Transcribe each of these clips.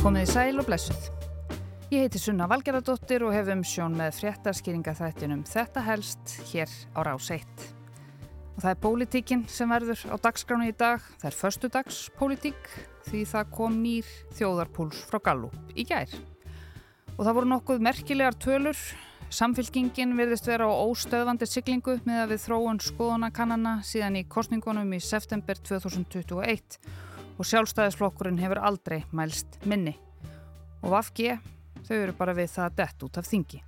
Komið í sæl og blessuð. Ég heiti Sunna Valgeradóttir og hef um sjón með fréttaskýringa þættinum Þetta helst hér á rás 1. Og það er pólitíkin sem verður á dagskránu í dag. Það er förstudagspólitík því það kom nýr þjóðarpúls frá Gallup í gær. Og það voru nokkuð merkilegar tölur. Samfylkingin virðist vera á óstöðvandi siglingu með að við þróun skoðanakannana síðan í kostningunum í september 2021 og sjálfstæðisflokkurinn hefur aldrei mælst minni. Og Vafgi, þau eru bara við það dett út af þingi.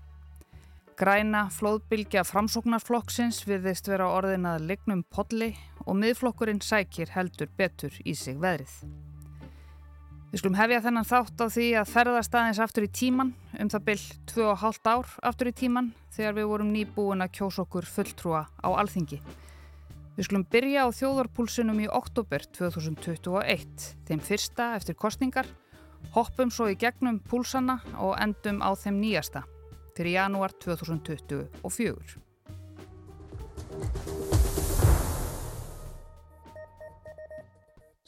Græna flóðbylgja framsóknarflokksins virðist vera orðin að lignum podli og miðflokkurinn sækir heldur betur í sig veðrið. Við skulum hefja þennan þátt á því að ferðast aðeins aftur í tíman um það byll 2,5 ár aftur í tíman þegar við vorum nýbúin að kjósa okkur fulltrúa á alþingi. Við skulum byrja á þjóðarpúlsunum í oktober 2021, þeim fyrsta eftir kostningar, hoppum svo í gegnum púlsana og endum á þeim nýjasta, fyrir janúar 2024.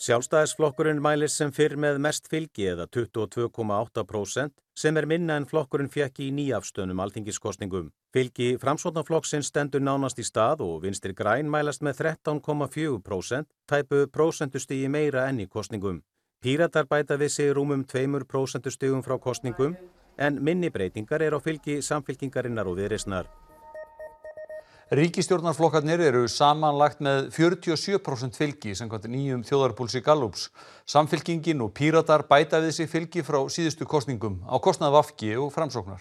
Sjálfstæðisflokkurinn mælis sem fyrr með mest fylgi eða 22,8% sem er minna en flokkurinn fjekk í nýjafstönum alþingiskostningum. Fylgi framsvotnaflokksinn stendur nánast í stað og vinstir græn mælast með 13,4%, tæpu prósentustígi meira enn í kostningum. Píratar bæta við sig rúmum 2 prósentustígum frá kostningum en minni breytingar er á fylgi samfylkingarinnar og viðrisnar. Ríkistjórnarflokkarnir eru samanlagt með 47% fylgi samkvæmt nýjum þjóðarpúlsi Gallups. Samfylkingin og píratar bæta við sig fylgi frá síðustu kostningum á kostnað Vafki og framsóknar.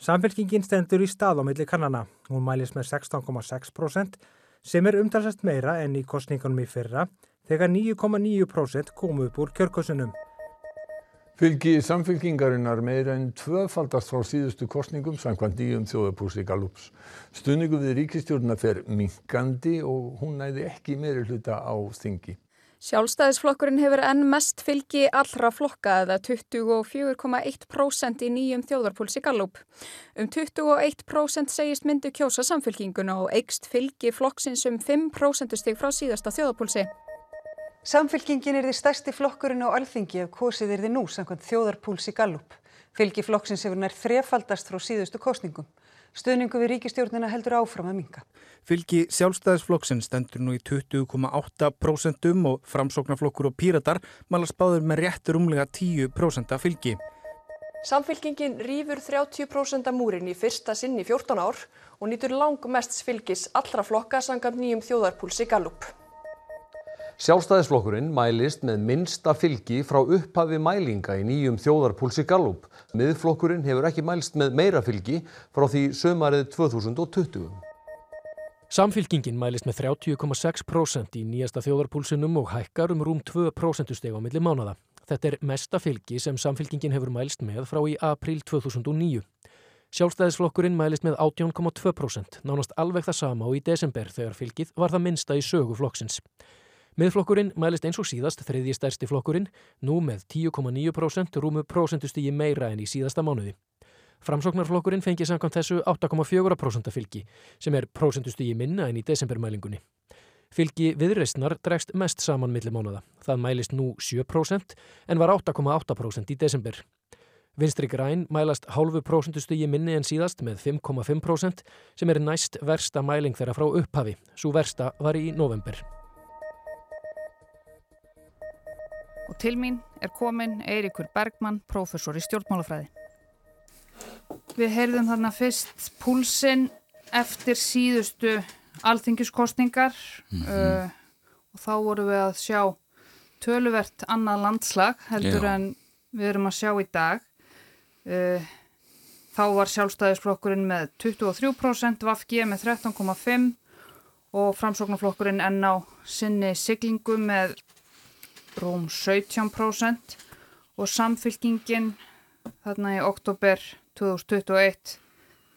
Samfylkingin stendur í stað á milli kannana. Hún mælis með 16,6% sem er umtalsast meira enn í kostningunum í fyrra þegar 9,9% komu upp úr kjörkosunum. Fylgi samfylkingarinnar meira en tvöfaldast frá síðustu kostningum samkvæmt nýjum þjóðarpúlsi Gallups. Stunningu við ríkistjórnuna fer minkandi og hún næði ekki meiri hluta á þingi. Sjálfstæðisflokkurinn hefur enn mest fylgi allra flokka eða 24,1% í nýjum þjóðarpúlsi Gallup. Um 21% segist myndu kjósa samfylkinguna og eigst fylgi flokksins um 5% stig frá síðasta þjóðarpúlsi. Samfylkingin er því stærsti flokkurinn á alþingi ef kosið er því nú samkvæmt þjóðarpúlsi Gallup. Fylgi flokksins hefur nær þrefaldast frá síðustu kostningum. Stöðningu við ríkistjórnina heldur áfram að minga. Fylgi sjálfstæðisflokksins stendur nú í 20,8% og framsóknarflokkur og píratar malast báður með réttur umlega 10% af fylgi. Samfylkingin rýfur 30% múrin í fyrsta sinn í 14 ár og nýtur langmest fylgis allra flokka sangam nýjum þjóðarpúlsi Gallup. Sjálfstæðisflokkurinn mælist með minnsta fylgi frá upphafi mælinga í nýjum þjóðarpúlsi Gallup. Miðflokkurinn hefur ekki mælst með meira fylgi frá því sömarið 2020. Samfylkingin mælist með 30,6% í nýjasta þjóðarpúlsinum og hækkar um rúm 2% steg á milli mánada. Þetta er mesta fylgi sem samfylkingin hefur mælst með frá í april 2009. Sjálfstæðisflokkurinn mælist með 18,2%, nánast alveg það sama og í desember þegar fylgið var það minnsta í sögu flokksins. Miðflokkurinn mælist eins og síðast þriðji stærsti flokkurinn, nú með 10,9% rúmu prósentustígi meira en í síðasta mánuði. Framsóknarflokkurinn fengi samkvæmt þessu 8,4% fylgi, sem er prósentustígi minna en í desembermælingunni. Fylgi viðreistnar dregst mest saman millir mánuða. Það mælist nú 7% en var 8,8% í desember. Vinstri græn mælast hálfu prósentustígi minni en síðast með 5,5% sem er næst versta mæling þeirra frá upphafi. Svo versta var í november. Og til mín er komin Eirikur Bergmann, prófessor í stjórnmálafræði. Við heyrðum þarna fyrst púlsinn eftir síðustu alþingiskostningar mm -hmm. uh, og þá vorum við að sjá töluvert annað landslag heldur Já. en við erum að sjá í dag. Uh, þá var sjálfstæðisflokkurinn með 23%, Vafgi með 13,5% og framsóknarflokkurinn enn á sinni siglingu með rúm 17% og samfylkingin þarna í oktober 2021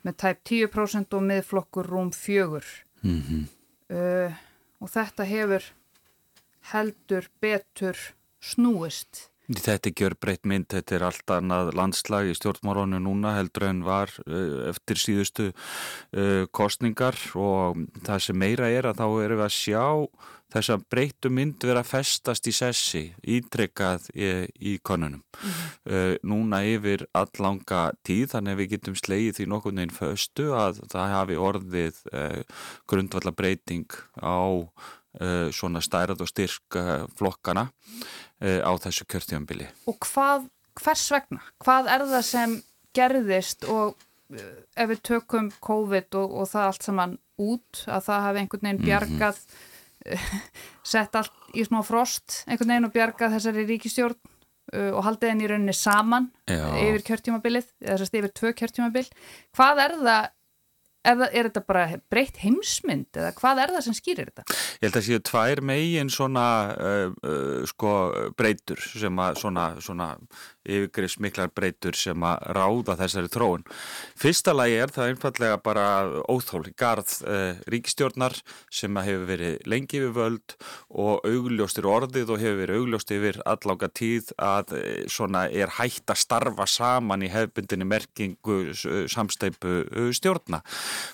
með tæp 10% og miðflokkur rúm 4 mm -hmm. uh, og þetta hefur heldur betur snúist Þetta er gjör breytt mynd, þetta er allt annað landslag í stjórnmáronu núna heldur en var uh, eftir síðustu uh, kostningar og það sem meira er að þá erum við að sjá þess að breyttu mynd vera festast í sessi, ítrekkað í, í konunum. Mm -hmm. núna yfir allanga tíð þannig að við getum slegið því nokkur neginn föstu að það hafi orðið grundvalla breyting á svona stærað og styrk flokkana Eh, á þessu kjörtífambili. Og hvað, hvers vegna? Hvað er það sem gerðist og eh, ef við tökum COVID og, og það allt saman út að það hafi einhvern veginn mhm. bjargað mm -hmm. sett allt í smá frost einhvern veginn og bjargað þessari ríkistjórn og haldið henni í rauninni saman Já. yfir kjörtífambilið, þess að yfir tvö kjörtífambil. Hvað er það Það, er þetta bara breytt heimsmynd eða hvað er það sem skýrir þetta? Ég held að séu tvær megin svona uh, uh, sko breytur sem að svona, svona yfirgriðs miklar breytur sem að ráða þessari þróun. Fyrsta lagi er það einfallega bara óþól garð uh, ríkistjórnar sem hefur verið lengi við völd og augljóstir orðið og hefur verið augljóst yfir allága tíð að uh, svona er hægt að starfa saman í hefbundinni merkingu uh, samsteipu stjórna.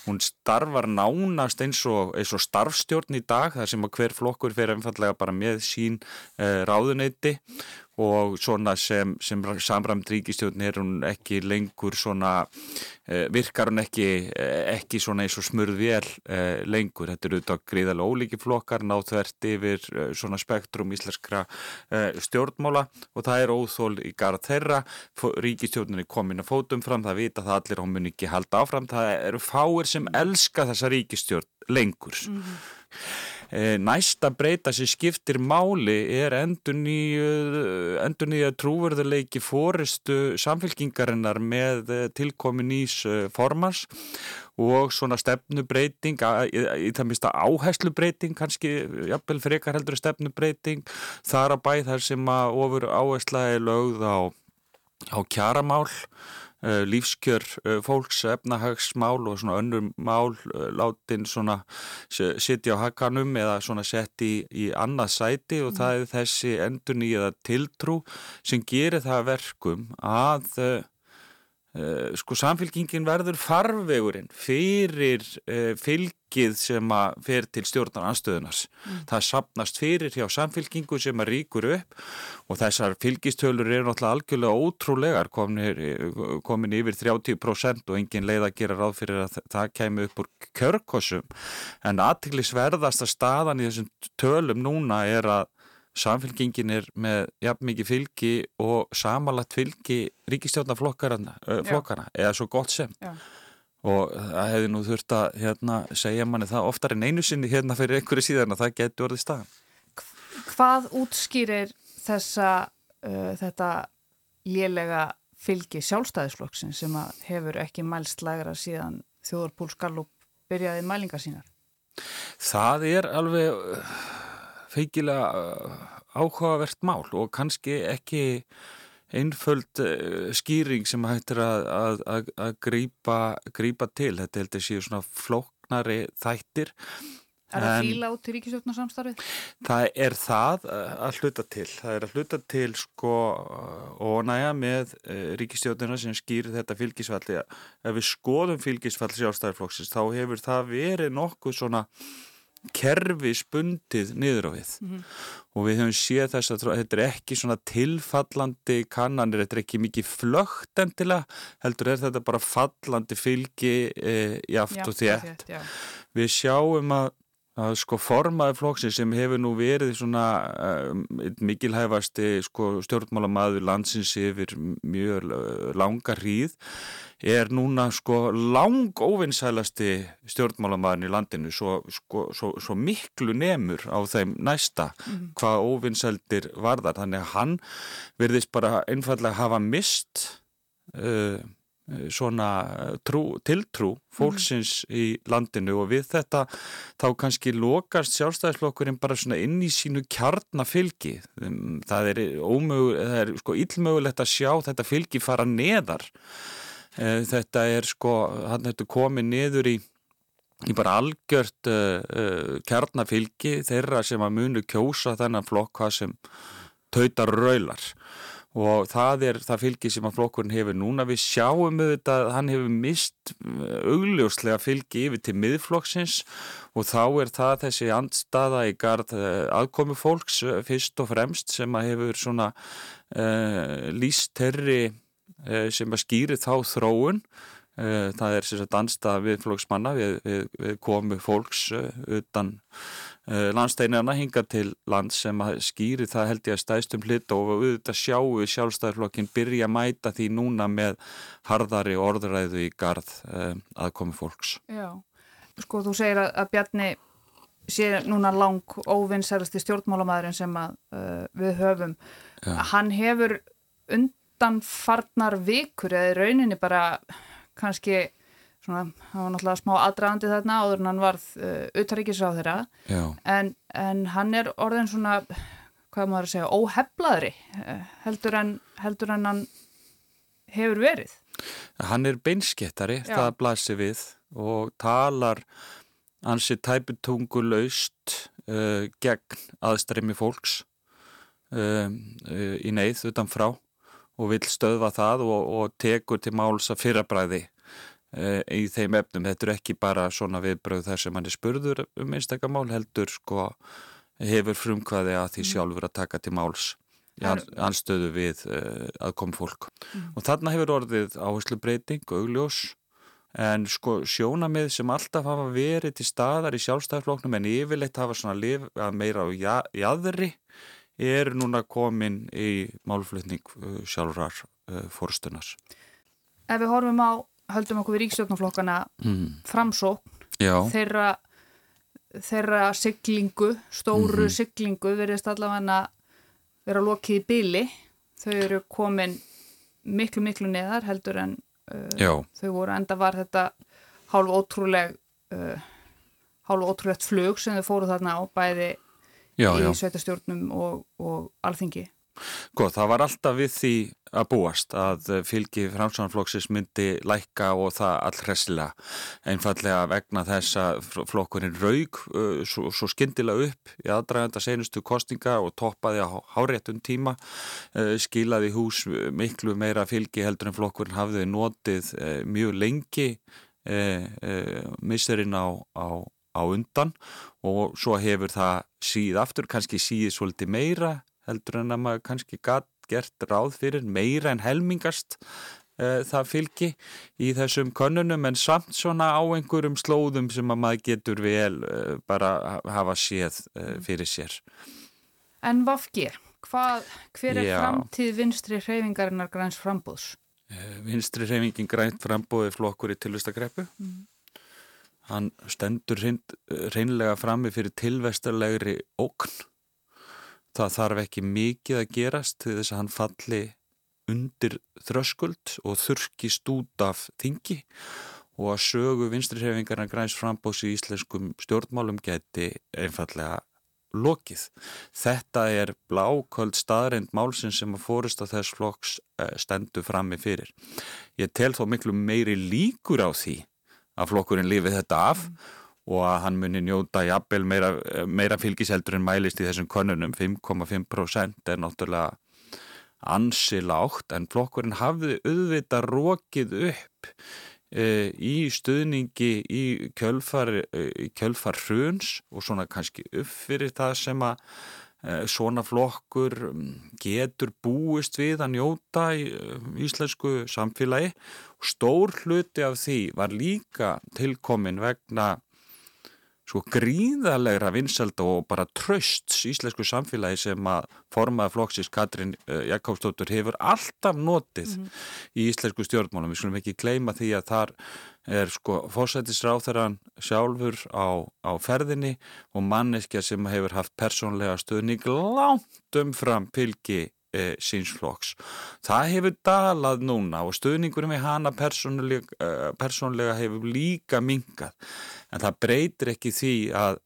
Hún starfar nánast eins og, eins og starfstjórn í dag þar sem að hver flokkur fyrir einfallega bara með sín ráðuneyti og svona sem, sem samræmt ríkistjóðin er hún ekki lengur svona, eh, virkar hún ekki, eh, ekki svona eins og smurðvél eh, lengur. Þetta eru auðvitað gríðarlega ólíki flokkar, náþvert yfir svona spektrum íslenskra stjórnmála og það er óþól í garð þeirra. Ríkistjóðin er komin að fótum fram, það vita það allir hún mun ekki halda áfram. Það eru fáir sem elska þessa ríkistjórn lengur. Mm -hmm. Eh, næsta breyta sem skiptir máli er endur nýja trúverðuleiki fóristu samfélkingarinnar með eh, tilkomi nýs eh, formans og svona stefnubreiting í það mista áheslubreiting kannski, jafnvel frekar heldur stefnubreiting. Þar að bæ þar sem að ofur áhersla er lögð á, á kjaramál lífskjör eh, fólks, efnahagsmál og svona önnur mál eh, látin svona sitja á hakanum eða svona sett í, í annað sæti og mm. það er þessi endur nýjaða tiltrú sem gerir það verkum að Uh, sko samfélkingin verður farvegurinn fyrir uh, fylgið sem að fer til stjórnar anstöðunars. Mm. Það sapnast fyrir hjá samfélkingu sem að ríkur upp og þessar fylgistölur eru náttúrulega algjörlega ótrúlegar komin, komin yfir 30% og engin leið að gera ráð fyrir að það kemur upp úr kjörkossum en aðtiklisverðasta staðan í þessum tölum núna er að samfélkingin er með jafn mikið fylgi og samanlagt fylgi ríkistjórnaflokkana eða svo gott sem Já. Og það hefði nú þurft að hérna, segja manni það oftar en einu sinni hérna fyrir einhverju síðan að það getur orðið staðan Hvað útskýrir þessa uh, þetta lélega fylgi sjálfstæðisflokksinn sem hefur ekki mælst lægra síðan þjóðarpól Skallup byrjaði mælingar sínar? Það er alveg feikilega uh, áhugavert mál og kannski ekki einföld uh, skýring sem hættir að, að, að, að grípa, grípa til. Þetta heldur séu svona flóknari þættir. Er það fíla út í ríkisjóknarsamstarfið? Það er það uh, að hluta til. Það er að hluta til sko ónæja með ríkisjóknarna sem skýrir þetta fylgisfalli. Ef við skoðum fylgisfall sjálfstæðarflokksins þá hefur það verið nokkuð svona kerfi spundið niður á við mm -hmm. og við höfum séð þess að þetta er ekki svona tilfallandi kannanir, þetta er ekki mikið flögt endilega, heldur er þetta bara fallandi fylgi e, jaft og þétt. Við sjáum að að sko formaði flóksi sem hefur nú verið svona uh, mikilhæfasti sko stjórnmálamaður landsins yfir mjög langar hríð er núna sko lang óvinnsælasti stjórnmálamaðurinn í landinu svo, sko, svo, svo miklu nemur á þeim næsta mm -hmm. hvað óvinnsældir varðar þannig að hann verðist bara einfallega hafa mist uh, svona trú, tiltrú fólksins mm í landinu og við þetta þá kannski lokast sjálfstæðisflokkurinn bara svona inn í sínu kjarnafylgi. Það er, ómög, það er sko illmögulegt að sjá þetta fylgi fara neðar. Eh, þetta er sko, hann hefur komið niður í, í bara algjört uh, uh, kjarnafylgi þeirra sem að munu kjósa þennan flokk hvað sem, tautar raular og það er það fylgi sem að flokkurinn hefur núna. Við sjáum auðvitað að hann hefur mist eh, augljóslega fylgi yfir til miðflokksins og þá er það þessi andstaða í gard eh, aðkomi fólks eh, fyrst og fremst sem að hefur svona uh, líst terri uh, sem að skýri þá þróun. Uh, það er sérstaklega andstaða við flokksmanna við, við, við komu fólks utan landsteinarna hinga til land sem skýri það held ég að stæðstum hlut og auðvitað sjáu sjálfstæðarflokkin byrja að mæta því núna með harðari orðræðu í gard eh, aðkomi fólks. Já, sko þú segir að, að Bjarni sé núna lang óvinnsælasti stjórnmálamæðurinn sem að, uh, við höfum. Já. Hann hefur undanfarnar vikur eða rauninni bara kannski svona, það var náttúrulega smá aðdraðandi þarna áður en hann varð uh, utaríkisráð þeirra en, en hann er orðin svona, hvað maður að segja óheflaðri uh, heldur en, heldur en hann hefur verið. Hann er beinskettari, Já. það blasir við og talar hansi tæputungu laust uh, gegn aðstreymi fólks í neyð utan frá og vil stöðva það og, og tekur til máls að fyrrabræði Eh, í þeim efnum. Þetta er ekki bara svona viðbröð þar sem hann er spurður um einstakamál heldur sko hefur frumkvæði að því mm. sjálfur að taka til máls í anstöðu við uh, aðkom fólk. Mm. Og þarna hefur orðið áherslu breyting, augljós en sko sjónamið sem alltaf hafa verið til staðar í sjálfstæðarfloknum en yfirleitt hafa svona lifa meira á jæðri er núna komin í málflutning uh, sjálfrar uh, fórstunar. Ef við horfum á höldum okkur við ríkstjórnaflokkana mm. framsókn þeirra, þeirra siglingu, stóru mm siglingu verðist allavega vera lokið í byli þau eru komin miklu miklu neðar heldur en uh, þau voru enda var þetta hálf ótrúleg uh, hálf ótrúlegt flug sem þau fóru þarna á bæði já, í sveitastjórnum og, og alþingi Góð, það var alltaf við því að búast að fylgi framsvonarflokksins myndi lækka og það allhressilega. Einfallega vegna þess að flokkurinn raug svo, svo skindilega upp í aðdraganda senustu kostinga og toppaði á háréttum tíma skilaði hús miklu meira fylgi heldur en flokkurinn hafði notið mjög lengi misserinn á, á, á undan. Og svo hefur það síð aftur, kannski síð svolítið meira heldur en að maður kannski gert ráð fyrir meira en helmingast uh, það fylgi í þessum konunum en samt svona á einhverjum slóðum sem að maður getur vel uh, bara hafa séð uh, fyrir sér. En Vafgi, hvað, hver er Já. framtíð vinstri hreyfingarinnar græns frambúðs? Vinstri hreyfingin grænt frambúði flokkur í tilvistagreppu. Mm. Hann stendur reynlega frammi fyrir tilvestarlegri ókn það þarf ekki mikið að gerast til þess að hann falli undir þröskuld og þurkist út af þingi og að sögu vinstrihefingarna græns frambóðs í íslenskum stjórnmálum geti einfallega lokið. Þetta er bláköld staðreind málsinn sem að fórist að þess flokks eh, stendu frammi fyrir. Ég tel þó miklu meiri líkur á því að flokkurinn lifið þetta af mm og að hann muni njóta jafnvel meira, meira fylgiseldur en mælist í þessum konunum 5,5% er náttúrulega ansi lágt en flokkurinn hafði auðvitað rókið upp e, í stuðningi í kjölfar, e, kjölfar hruns og svona kannski upp fyrir það sem að e, svona flokkur getur búist við að njóta í e, íslensku samfélagi. Stór hluti af því var líka tilkomin vegna sko gríðalegra vinsald og bara trösts íslensku samfélagi sem að formaða flokksins Katrín uh, Jakobsdóttur hefur alltaf notið mm -hmm. í íslensku stjórnmálum. Við skulum ekki gleyma því að þar er sko fósættisráþarann sjálfur á, á ferðinni og manneskja sem hefur haft persónlega stöðning langt umfram pilgi e, sínsflokks. Það hefur dalað núna og stöðningurum við hana persónlega, e, persónlega hefur líka mingað en það breytir ekki því að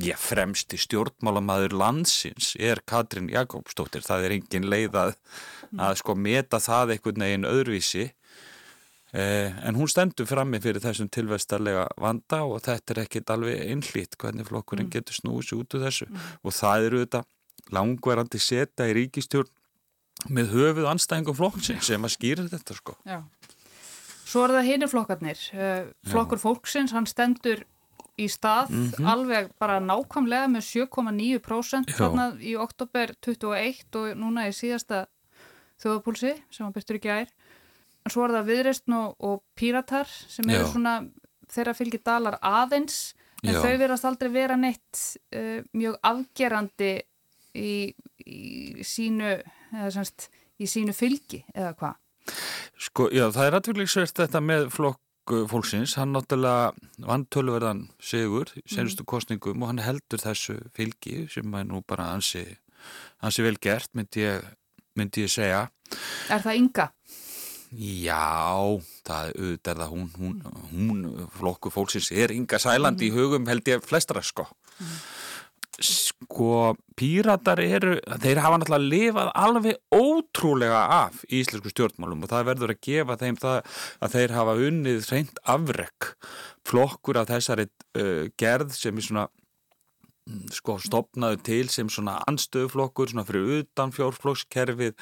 ég fremst í stjórnmálamaður landsins er Katrín Jakobsdóttir, það er engin leið að, að sko meta það einhvern veginn öðruvísi eh, en hún stendur frammi fyrir þessum tilvestarlega vanda og þetta er ekkit alveg einhlít hvernig flokkurinn mm. getur snúið sér út úr þessu mm. og það eru þetta langverandi seta í ríkistjórn með höfuð anstæðingum flokksins sem að skýra þetta sko. Já. Svo er það hinir flokkarnir. Eh, flokkur Já. fólksins, hann stendur í stað mm -hmm. alveg bara nákvæmlega með 7,9% þarna í oktober 21 og núna í síðasta þjóðapúlsi sem hann byrtur ekki ær. Svo er það viðreistn og, og píratar sem eru svona þeirra fylgir dalar aðeins en Já. þau verðast aldrei vera neitt uh, mjög afgerandi í, í sínu eða semst í sínu fylgi eða hvað? Sko, já, það er aðvöglegsvert þetta með flokk fólksins, hann náttúrulega vann tölverðan sigur í mhm. senustu kostningum og hann heldur þessu fylgi sem er nú bara ansi, ansi vel gert, myndi ég, myndi ég segja. Er það ynga? Já, það er það hún, hún, hún flokku fólksins er ynga sæland mm. í hugum held ég flestra sko. Mm sko píratar eru, þeir hafa náttúrulega lifað alveg ótrúlega af í íslensku stjórnmálum og það verður að gefa þeim það að þeir hafa unnið reynd afrek flokkur af þessari uh, gerð sem er svona sko stopnaðu til sem svona anstöðuflokkur svona fyrir utan fjórflokkskerfið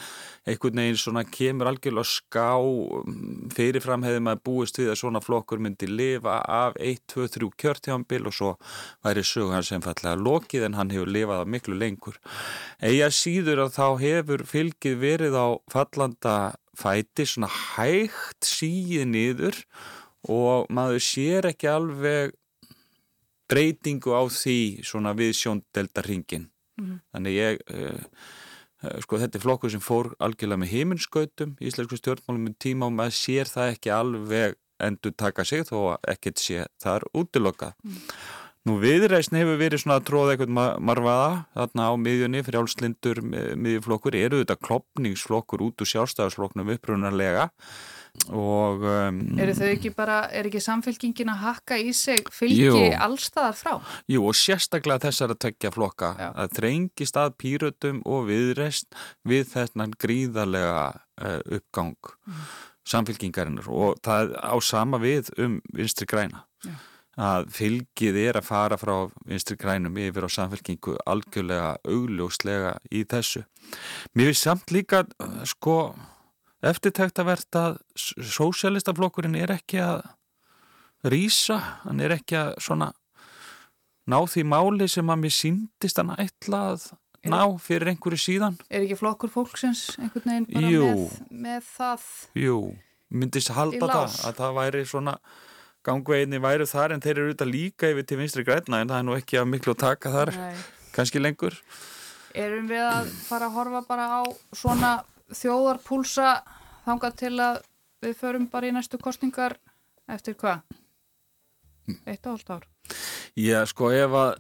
einhvern veginn svona kemur algjörlega ská mm, fyrirfram hefði maður búist við að svona flokkur myndi lifa af 1, 2, 3 kjörtjánbil og svo væri sögur hans einfallega lokið en hann hefur lifað af miklu lengur. Eiga síður að þá hefur fylgið verið á fallanda fæti svona hægt síið niður og maður sér ekki alveg breytingu á því svona við sjóndeldarringin mm -hmm. þannig ég uh, uh, sko þetta er flokkur sem fór algjörlega með heiminskautum í Íslandsku stjórnmálum um tíma og maður sér það ekki alveg endur taka sig þó að ekkert sé þar útilokkað mm. Nú viðreysn hefur verið svona að tróða eitthvað marfaða þarna á miðjunni fyrir álslindur miðjuflokkur eru þetta klopningsflokkur út úr sjálfstæðarsflokknum upprunarlega og um, eru þau ekki bara, er ekki samfélkingin að hakka í sig fylgi allstaðar frá? Jú og sérstaklega þessar að tekja flokka Já. að þrengist að pýrötum og viðrest við þennan gríðarlega uh, uppgang mm. samfélkingarinnar og það á sama við um vinstri græna Já. að fylgið er að fara frá vinstri grænum yfir á samfélkingu algjörlega augljóslega í þessu. Mér finnst samt líka sko eftirtæktavert að sósjálistaflokkurinn er ekki að rýsa, hann er ekki að svona ná því máli sem að mér síndist hann ætla að ná fyrir einhverju síðan. Er ekki flokkur fólksins einhvern veginn bara með, með það? Jú, myndist halda það að það væri svona gangveginni væru þar en þeir eru auðvitað líka yfir til vinstri græna en það er nú ekki að miklu að taka þar Nei. kannski lengur. Erum við að fara að horfa bara á svona þjóðarpúlsa þangað til að við förum bara í næstu kostningar eftir hvað? Eitt og halvt ár? Já, sko, ef að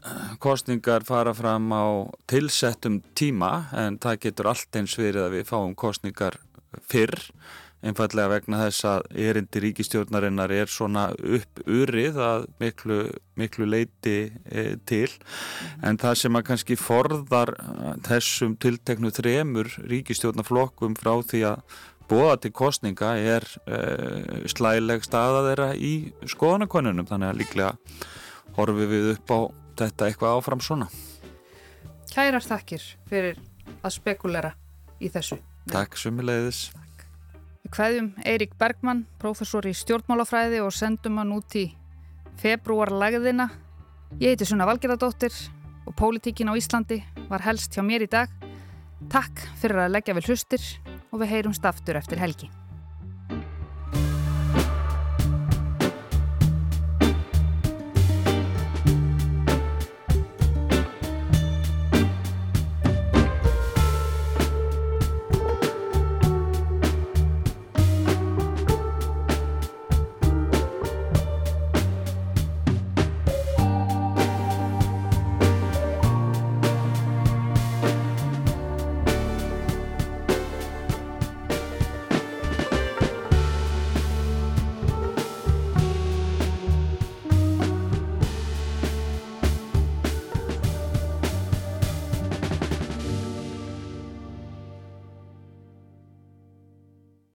kostningar fara fram á tilsettum tíma en það getur allt eins verið að við fáum kostningar fyrr einfallega vegna þess að erindi ríkistjórnarinnar er svona upp urið að miklu, miklu leiti e, til. Mm. en það sem að kannski forðar eh, þessum tilteknu þremur ríkistjórnarflokkum frá því að bóða til kostninga er e, slæleg staða þeirra í skoðanakonunum þannig að líklega horfið við upp á þetta eitthvað áfram svona. Kærar þakkir fyrir að spekulera í þessu. Takk sumulegðis hvaðjum Eirik Bergmann, professor í stjórnmálafræði og sendum hann út í februarlegðina. Ég heiti Sunna Valgeradóttir og pólitíkin á Íslandi var helst hjá mér í dag. Takk fyrir að leggja vel hlustir og við heyrumst aftur eftir helgi.